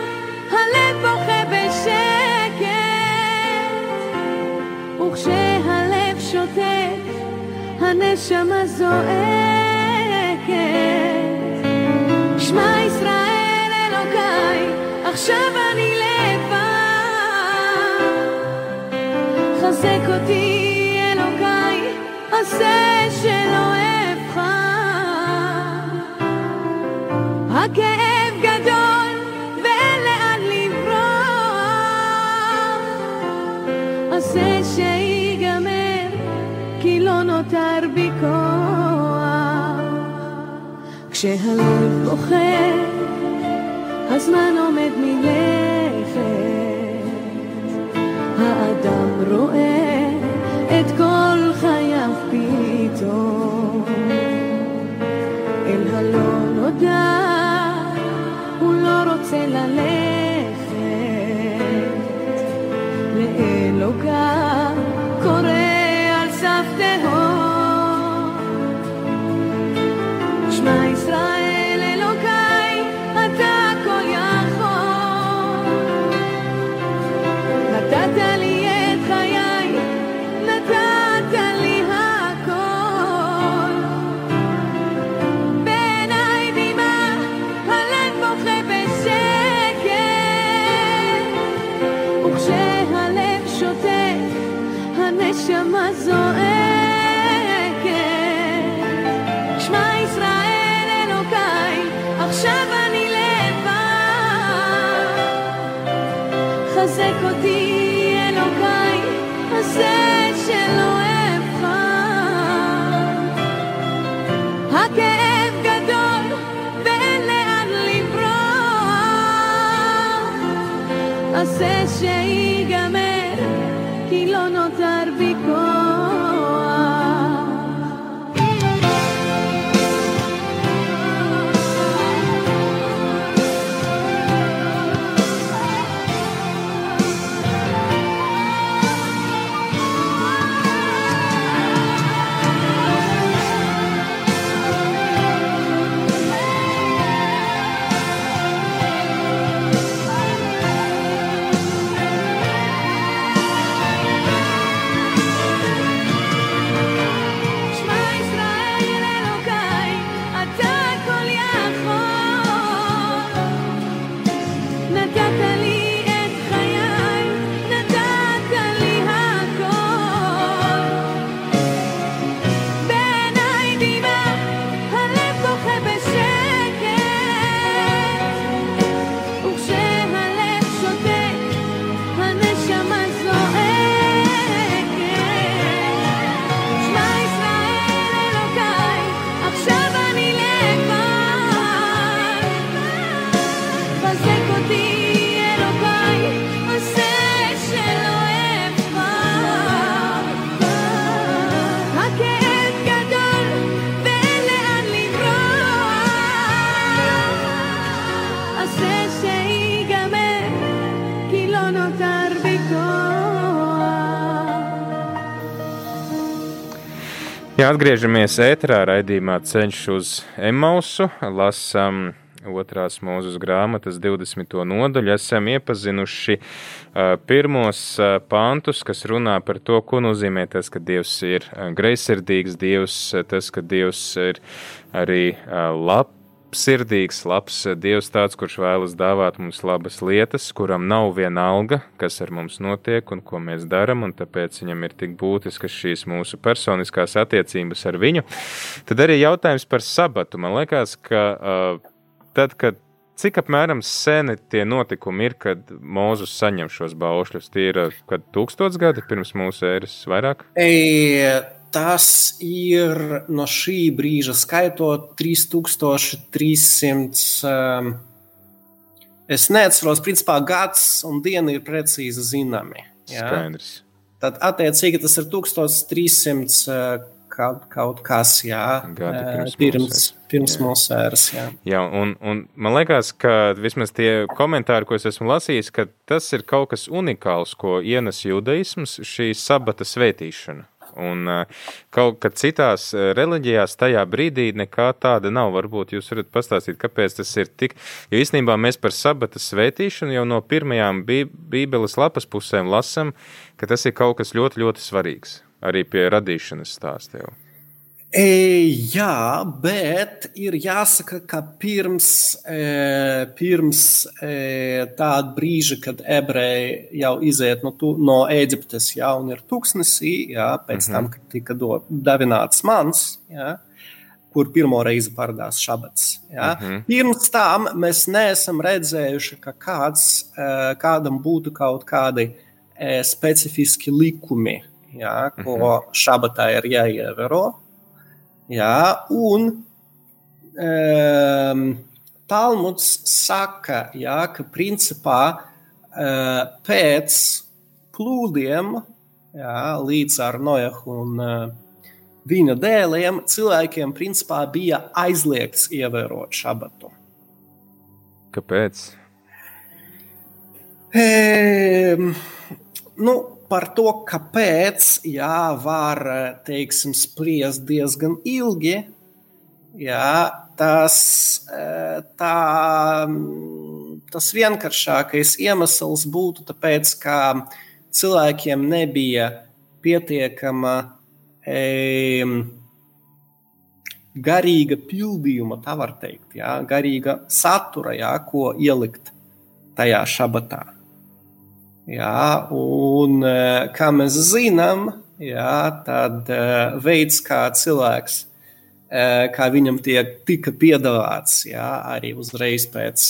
הלב בוכה בשקט, וכשהלב שותק, הנשמה זועקת. שמע ישראל אלוקיי, עכשיו אני לבד. חזק אותי עשה שלא אבחר. הכאב גדול ואין לאן לברוח. עשה שיגמר, כי לא נותר בי כוח. כשהלב בוכה, הזמן עומד מלכת. האדם רואה את כל פתאום. אל הלא נודע, הוא לא רוצה ללכת. לאלוקיו Hazek oti Elokai, Hazek Jā, atgriežamies ēterā raidījumā Ceļš uz Emausu. Lasām otrās mūzes grāmatas 20. nodaļu. Esam iepazinuši pirmos pantus, kas runā par to, ko nozīmē tas, ka Dievs ir greizsirdīgs, Dievs, tas, ka Dievs ir arī labs sirdīgs, labs Dievs, tāds, kurš vēlas dāvāt mums labas lietas, kuram nav viena alga, kas ar mums notiek un ko mēs darām, un tāpēc viņam ir tik būtiskas šīs mūsu personiskās attiecības ar viņu. Tad arī jautājums par sabatu. Man liekas, ka uh, tad, kad Cik apmēram seni tie notikumi ir, kad Mozus saņem šos baušļus? Tie ir kad tūkstots gadi pirms mūsu ēras vairāk? E, tas ir no šī brīža skaitot 3300. Um, es neatceros, principā gads un diena ir precīzi zināmi. Ja? Skaidrs. Tad, attiecīgi, tas ir 1300 kaut, kaut kas, jā, Gadi pirms, pirms, pirms mūsu ēras. Jā, jā un, un man liekas, ka vismaz tie komentāri, ko es esmu lasījis, ka tas ir kaut kas unikāls, ko ienes judaisms, šī sabata svētīšana. Un kaut kad citās reliģijās tajā brīdī nekā tāda nav. Varbūt jūs varat pastāstīt, kāpēc tas ir tik. Jo īstenībā mēs par sabata svētīšanu jau no pirmajām Bībeles lapas pusēm lasam, ka tas ir kaut kas ļoti, ļoti svarīgs arī pie radīšanas stāsta jau. E, jā, bet ir jāsaka, ka pirms, e, pirms e, tāda brīža, kad ebreji jau iziet no, tu, no Eģiptes, jau ir tūkstnesī, jā, pēc mm -hmm. tam, kad tika davināts mans, jā, kur pirmo reizi parādās šabats. Jā. Mm -hmm. Pirms tam mēs neesam redzējuši, ka kāds, e, kādam būtu kaut kādi e, specifiski likumi jā, ko mm -hmm. šabatā ir jāievēro. Jā, un um, Talmuds saka, jā, ka principā uh, pēc plūdiem, jā, līdz ar Nojahu un uh, viņa dēliem, cilvēkiem principā bija aizliegts ievērot šabatu. Kāpēc? E, nu, par to, kāpēc, jā, var, teiksim, spriest diezgan ilgi, jā, tas, tā, tas vienkāršākais iemesls būtu tāpēc, ka cilvēkiem nebija pietiekama e, garīga pildījuma, tā var teikt, jā, garīga satura, jā, ko ielikt tajā šabatā. Jā, un e, kā mēs zinām, jā, tad e, veids, kā cilvēks, e, kā viņam tiek tika piedāvāts, jā, arī uzreiz pēc,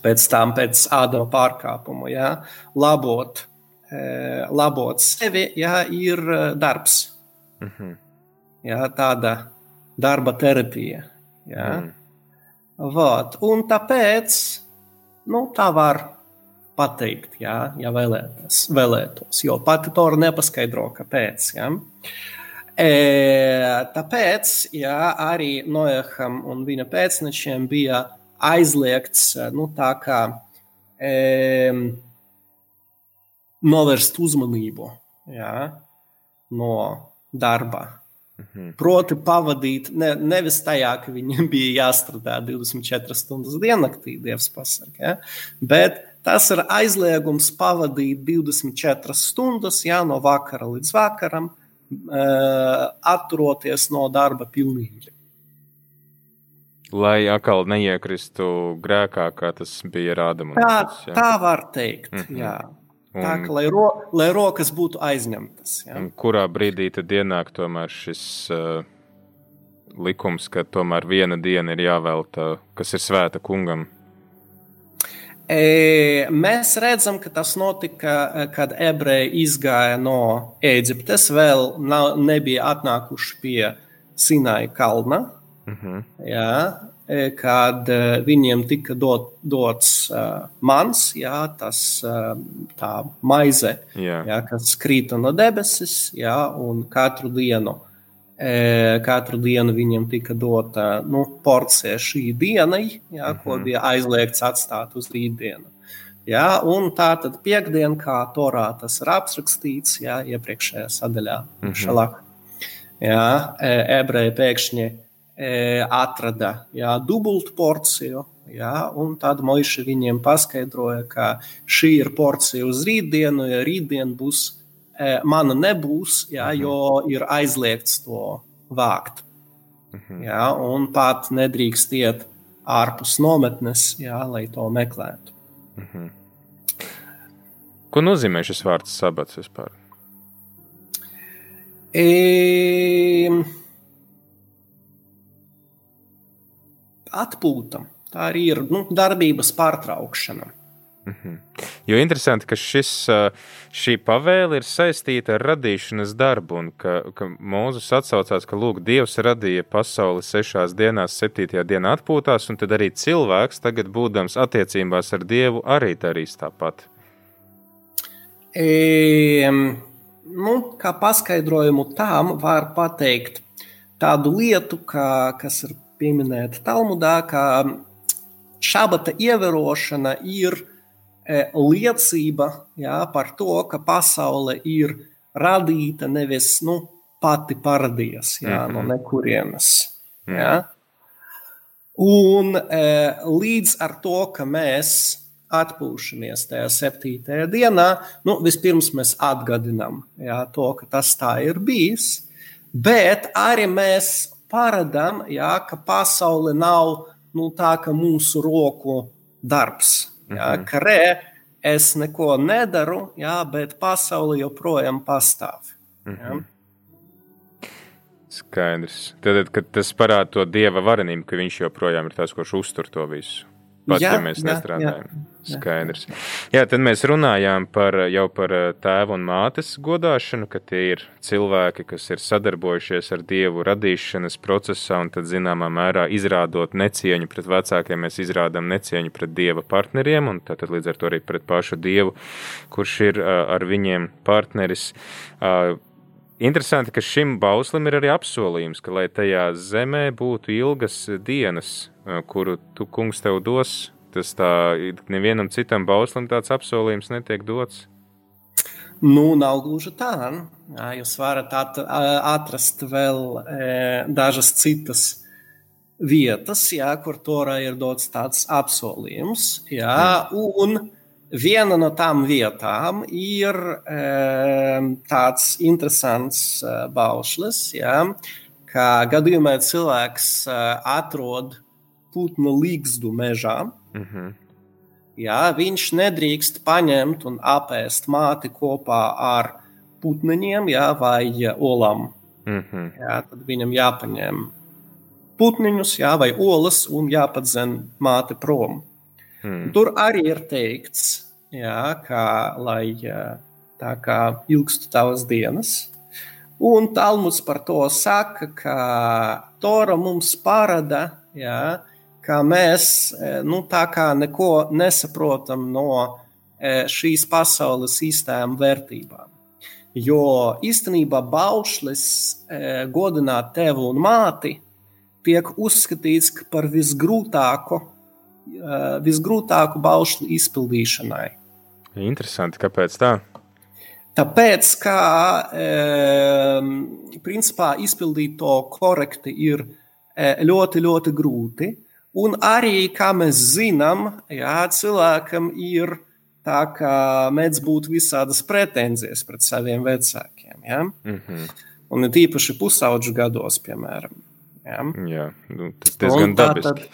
pēc tam, pēc ādama pārkāpuma, jā, labot, labot sevi, jā, ir darbs. Mhm. Jā, tāda darba terapija. Jā. Mhm. Vot, un tāpēc nu, tā var pateikt, jā, ja vēlētos, vēlētos, jo pati Tora nepaskaidro, kāpēc. Jā. E, tāpēc jā, arī Noeham un viņa pēcnečiem bija aizliegts nu, kā, e, novērst uzmanību jā, no darba. Mhm. Proti, pavadīt ne, nevis tajā, ka viņiem bija jāstrādā 24 stundas diennaktī, Dievs pasakā, ja, bet Tas ir aizliegums pavadīt 24 stundas, jā, no vakara līdz vakaram, atturoties no darba pilnīgi. Lai atkal neiekristu grēkā, kā tas bija rādams. Tā, tā var teikt. Mm -hmm. jā. Un, tā kā lai, ro, lai rokas būtu aizņemtas. Jā. Kurā brīdī tad ienāk šis uh, likums, ka tomēr viena diena ir jāvelta, kas ir svēta kungam? E, mēs redzam, ka tas notika, e, kad ebreji izgāja no Eģiptes, vēl nav, nebija atnākuši pie Sinaja kalna. Mhm. -huh. jā, e, kad viņiem tika dot, dots uh, mans, jā, tas, uh, tā maize, jā. Jā, kas krīta no debesis, jā, un katru dienu Katru dienu viņam tika dota nu, porcija šī dienai, jā, mm -hmm. ko mhm. bija aizliegts atstāt uz rītdienu. Jā, un tā tad piekdiena, kā Torā tas ir aprakstīts, jā, iepriekšējā sadaļā, mm -hmm. šalak. jā, ebreji pēkšņi atrada jā, dubultu porciju, jā, un tad Moiša viņiem paskaidroja, ka šī ir porcija uz rītdienu, ja rītdien būs, mana nebūs, jā, jo ir aizliegts to vākt. Jā, un pat nedrīkst iet ārpus nometnes, jā, lai to meklētu. Ko nozīmē šis vārds sabats vispār? E... Atpūta. Tā arī ir nu, darbības pārtraukšana. -hmm. Jo interesanti, ka šis, šī pavēle ir saistīta ar radīšanas darbu, un ka, ka Mūzes atsaucās, ka lūk, Dievs radīja pasauli sešās dienās, septītajā dienā atpūtās, un tad arī cilvēks, tagad būdams attiecībās ar Dievu, arī darīs tāpat. E, nu, kā paskaidrojumu tam var pateikt tādu lietu, kā, kas ir pieminēta Talmudā, ka šābata ievērošana ir e, liecība jā, par to, ka pasaule ir radīta nevis nu, pati paradies jā, mm -hmm. no nekurienes. Jā. Un e, līdz ar to, ka mēs atpūšamies tajā septītajā dienā, nu, vispirms mēs atgādinām to, ka tas tā ir bijis, bet arī mēs parādām, ka pasaule nav nu, tā kā mūsu roku darbs. Jā, mm -hmm. ka re, es neko nedaru, jā, bet pasaule joprojām pastāv. Mm -hmm. Skaidrs. Tad, kad tas parāda to dieva varenību, ka viņš joprojām ir tas, kurš uztur to visu. Pat jā, ja mēs nestrādājam. Jā, jā. Skaidrs. Jā, tad mēs runājām par, jau par eh, tēvu un mātes godāšanu, ka tie ir cilvēki, kas ir sadarbojušies ar dievu radīšanas procesā, un tad zināmā mērā izrādot necieņu pret vecākiem, mēs izrādām necieņu pret dieva partneriem, un tad līdz ar to arī pret pašu dievu, kurš ir eh, ar viņiem partneris. Eh, interesanti, ka šim bauslim ir arī apsolījums, ka lai tajā zemē būtu ilgas dienas, kuru tu kungs tev dos, tas tā nevienam citam bauslim tāds apsolījums netiek dots? Nu, nav gluži tā. Jūs varat at, atrast vēl e, dažas citas vietas, jā, kur Torā ir dots tāds apsolījums. Jā, un viena no tām vietām ir e, tāds interesants e, baušlis, jā, ka gadījumā cilvēks e, atrod putnu līgstu mežā, Mm -hmm. Jā, viņš nedrīkst paņemt un apēst māti kopā ar putniņiem jā, vai olām. Mm -hmm. jā, tad viņam jāpaņem putniņus jā, vai olas un jāpadzen māte prom. Mm. Tur arī ir teikts, jā, ka, lai tā kā ilgstu tavas dienas. Un Talmuds par to saka, ka Tora mums parāda, jā, ka mēs e, nu, tā kā neko nesaprotam no e, šīs pasaules īstām vērtībām. Jo īstenībā baušlis e, godināt tevi un māti tiek uzskatīts par visgrūtāko, visgrūtāku baušļu izpildīšanai. Interesanti, kāpēc tā? Tāpēc, ka principā izpildīt to korekti ir ļoti, ļoti grūti. Un arī, kā mēs zinām, jā, cilvēkam ir tā, ka mēdz būt visādas pretenzijas pret saviem vecākiem. Ja? Mm -hmm. Un ir tīpaši pusauģu gados, piemēram. Ja? Jā, nu, tas diezgan dabiski.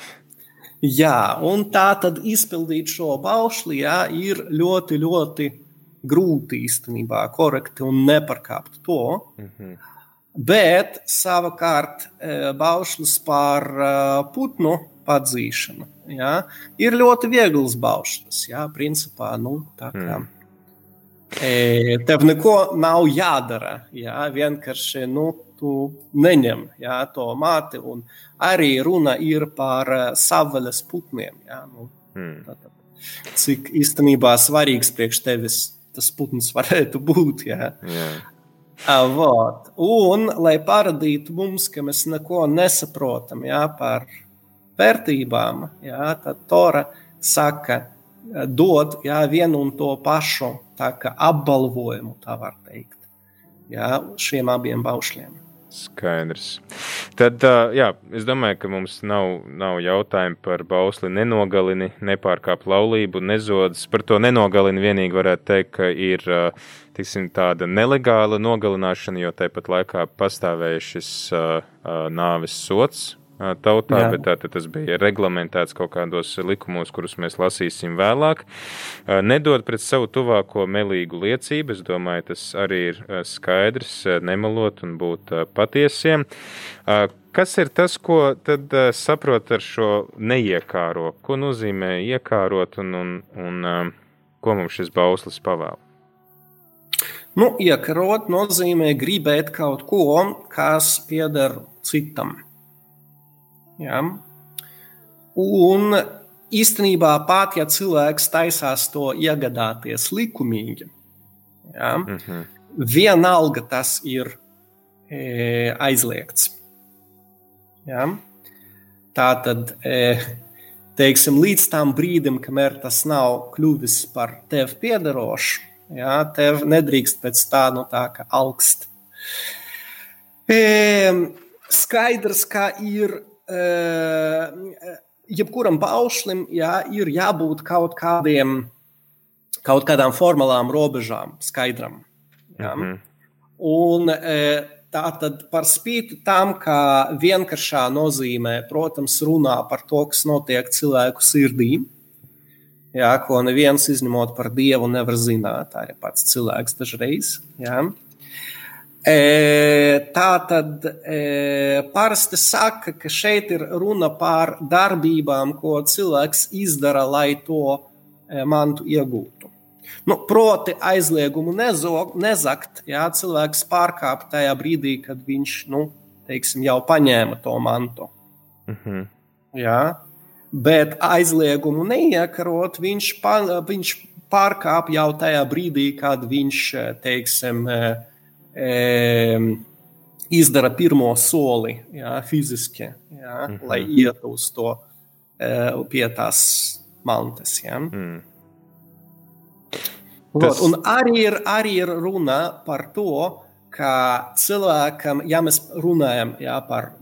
Jā, un tā tad izpildīt šo baušli jā, ir ļoti, ļoti grūti īstenībā, korekti un neparkāpt to. Mm -hmm. Bet savukārt e, baušlis par e, putnu atzīšana. Jā. Ir ļoti viegls baušļs. Jā, principā, nu, tā kā. Mm. E, tev neko nav jādara. Jā, vienkārši nu, tu neņem jā, to māti. Un arī runa ir par uh, savvaļas putniem. Jā, nu, mm. tātad, cik īstenībā svarīgs priekš tevis tas putns varētu būt. Jā. Yeah. Avot. Un, lai parādītu mums, ka mēs neko nesaprotam jā, par vērtībām, jā, tad Tora saka, dod jā, vienu un to pašu apbalvojumu, tā var teikt, jā, šiem abiem baušļiem. Skaidrs. Tad, jā, es domāju, ka mums nav, nav jautājumu par bausli nenogalini, nepārkāp laulību, nezodas. Par to nenogalini vienīgi varētu teikt, ka ir tiksim, tāda nelegāla nogalināšana, jo tāpat laikā pastāvēja šis nāves sots tautā, Jā. bet tātad tas bija reglamentēts kaut kādos likumos, kurus mēs lasīsim vēlāk. Nedod pret savu tuvāko melīgu liecību, es domāju, tas arī ir skaidrs, nemelot un būt patiesiem. Kas ir tas, ko tad saprot ar šo neiekāro? Ko nozīmē iekārot un, un, un ko mums šis bauslis pavēl? Nu, iekarot nozīmē gribēt kaut ko, kas pieder citam. Ja? Un īstenībā pat, ja cilvēks taisās to iegādāties likumīgi, ja, mm -hmm. vienalga tas ir e, aizliegts. Ja? Tā tad, e, teiksim, līdz tam brīdim, kamēr tas nav kļuvis par tevi piederošu, ja, tev nedrīkst pēc tā, no tā, ka augst. E, skaidrs, ka ir jebkuram paušlim jā, ir jābūt kaut kādiem, kaut kādām formālām robežām, skaidram. Jā. Mm -hmm. Un tā tad par spīti tam, ka vienkāršā nozīmē, protams, runā par to, kas notiek cilvēku sirdī, jā, ko neviens izņemot par dievu nevar zināt, arī pats cilvēks dažreiz. Jā. Tā tad parasti saka, ka šeit ir runa par darbībām, ko cilvēks izdara, lai to mantu iegūtu. Nu, proti, aizliegumu nezog, nezakt, ja cilvēks pārkāp tajā brīdī, kad viņš nu, teiksim, jau paņēma to mantu. Mm -hmm. ja? Bet aizliegumu neiekarot, viņš, pa, viņš pārkāp jau tajā brīdī, kad viņš teiksim, izdara pirmo soli jā, fiziski, jā, mm -hmm. lai ietu uz to pie tās mantas. Jā. Mm. Tas... Un arī ir, arī ir runa par to, ka cilvēkam, ja mēs runājam jā, par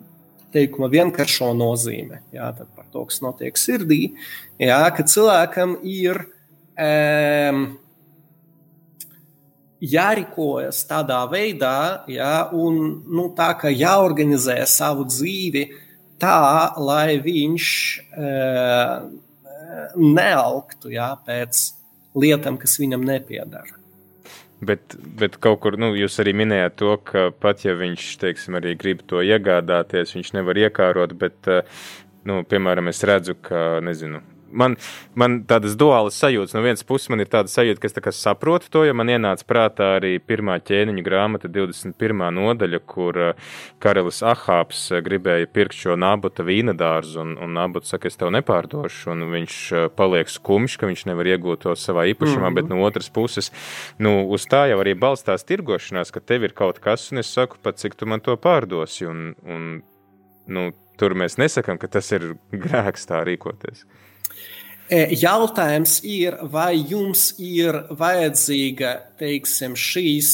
teikuma vienkāršo nozīmi, jā, tad par to, kas notiek sirdī, jā, ka cilvēkam ir um, jārīkojas tādā veidā, ja, un nu, tā kā jāorganizē savu dzīvi tā, lai viņš e, neaugtu ja, pēc lietām, kas viņam nepiedara. Bet, bet kaut kur nu, jūs arī minējāt to, ka pat ja viņš teiksim, arī grib to iegādāties, viņš nevar iekārot. Bet, nu, piemēram, es redzu, ka nezinu, man, man tādas duālas sajūtas. No vienas puses, man ir tāda sajūta, ka es tā saprotu to, jo man ienāca prātā arī pirmā ķēniņa grāmata, 21. nodaļa, kur uh, karalis Ahāps uh, gribēja pirkt šo nabota vīna dārzu, un, un nabots saka, es tev nepārdošu, un viņš uh, paliek skumjš, ka viņš nevar iegūt to savā īpašumā, mm -hmm. bet no otras puses, nu, uz tā jau arī balstās tirgošanās, ka tev ir kaut kas, un es saku, pat cik tu man to pārdosi, un, un nu, tur mēs nesakām, ka tas ir grēks tā rīkoties. E, jautājums ir, vai jums ir vajadzīga teiksim, šīs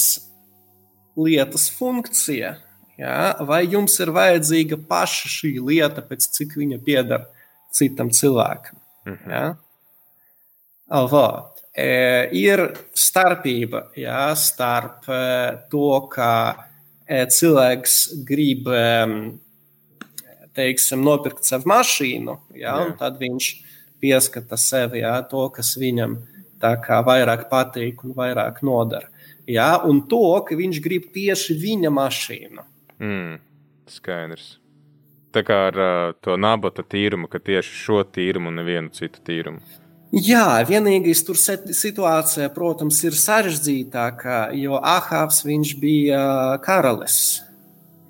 lietas funkcija, ja? vai jums ir vajadzīga paša šī lieta, pēc cik viņa pieder citam cilvēkam. Mhm. Ja? Alvot. E, ir starpība ja, starp e, to, ka e, cilvēks grib teiksim, nopirkt sev mašīnu, ja, un tad viņš pieskata sevi jā, to, kas viņam vairāk patīk un vairāk nodara. Jā, un to, ka viņš grib tieši viņa mašīnu. Mm, skaidrs. Tā kā ar uh, to nabata tīrumu, ka tieši šo tīrumu un nevienu citu tīrumu. Jā, vienīgais tur situācija, protams, ir sarežģītāka, jo Ahavs bija karalis.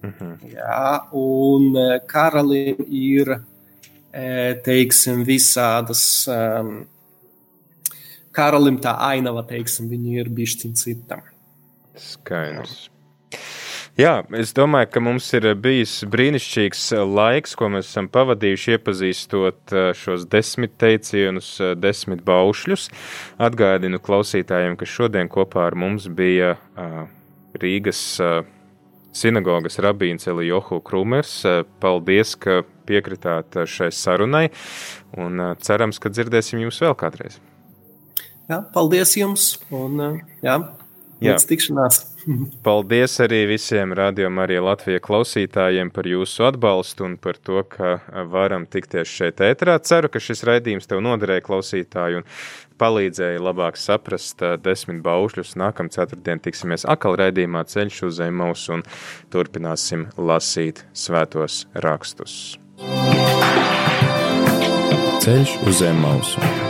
-hmm. Jā, un karalim ir teiksim, visādas um, karalim tā ainava, teiksim, viņi ir bišķiņ citam. Skaidrs. Jā, es domāju, ka mums ir bijis brīnišķīgs laiks, ko mēs esam pavadījuši, iepazīstot šos desmit teicienus, desmit baušļus. Atgādinu klausītājiem, ka šodien kopā ar mums bija Rīgas sinagogas rabīns Elijohu Krūmers. Paldies, ka piekritāt šai sarunai, un cerams, ka dzirdēsim jūs vēl kādreiz. Jā, paldies jums, un jā, līdz tikšanās! Paldies arī visiem rādījumam, arī Latvijas klausītājiem par jūsu atbalstu un par to, ka varam tikties šeit ēterā. Ceru, ka šis raidījums tev noderēja klausītāju un palīdzēja labāk saprast desmit baušļus. Nākamā ceturtdienā tiksimies atkal raidījumā ceļš uz zemes un turpināsim lasīt svētos rakstus. Ceļš uz zemes mausu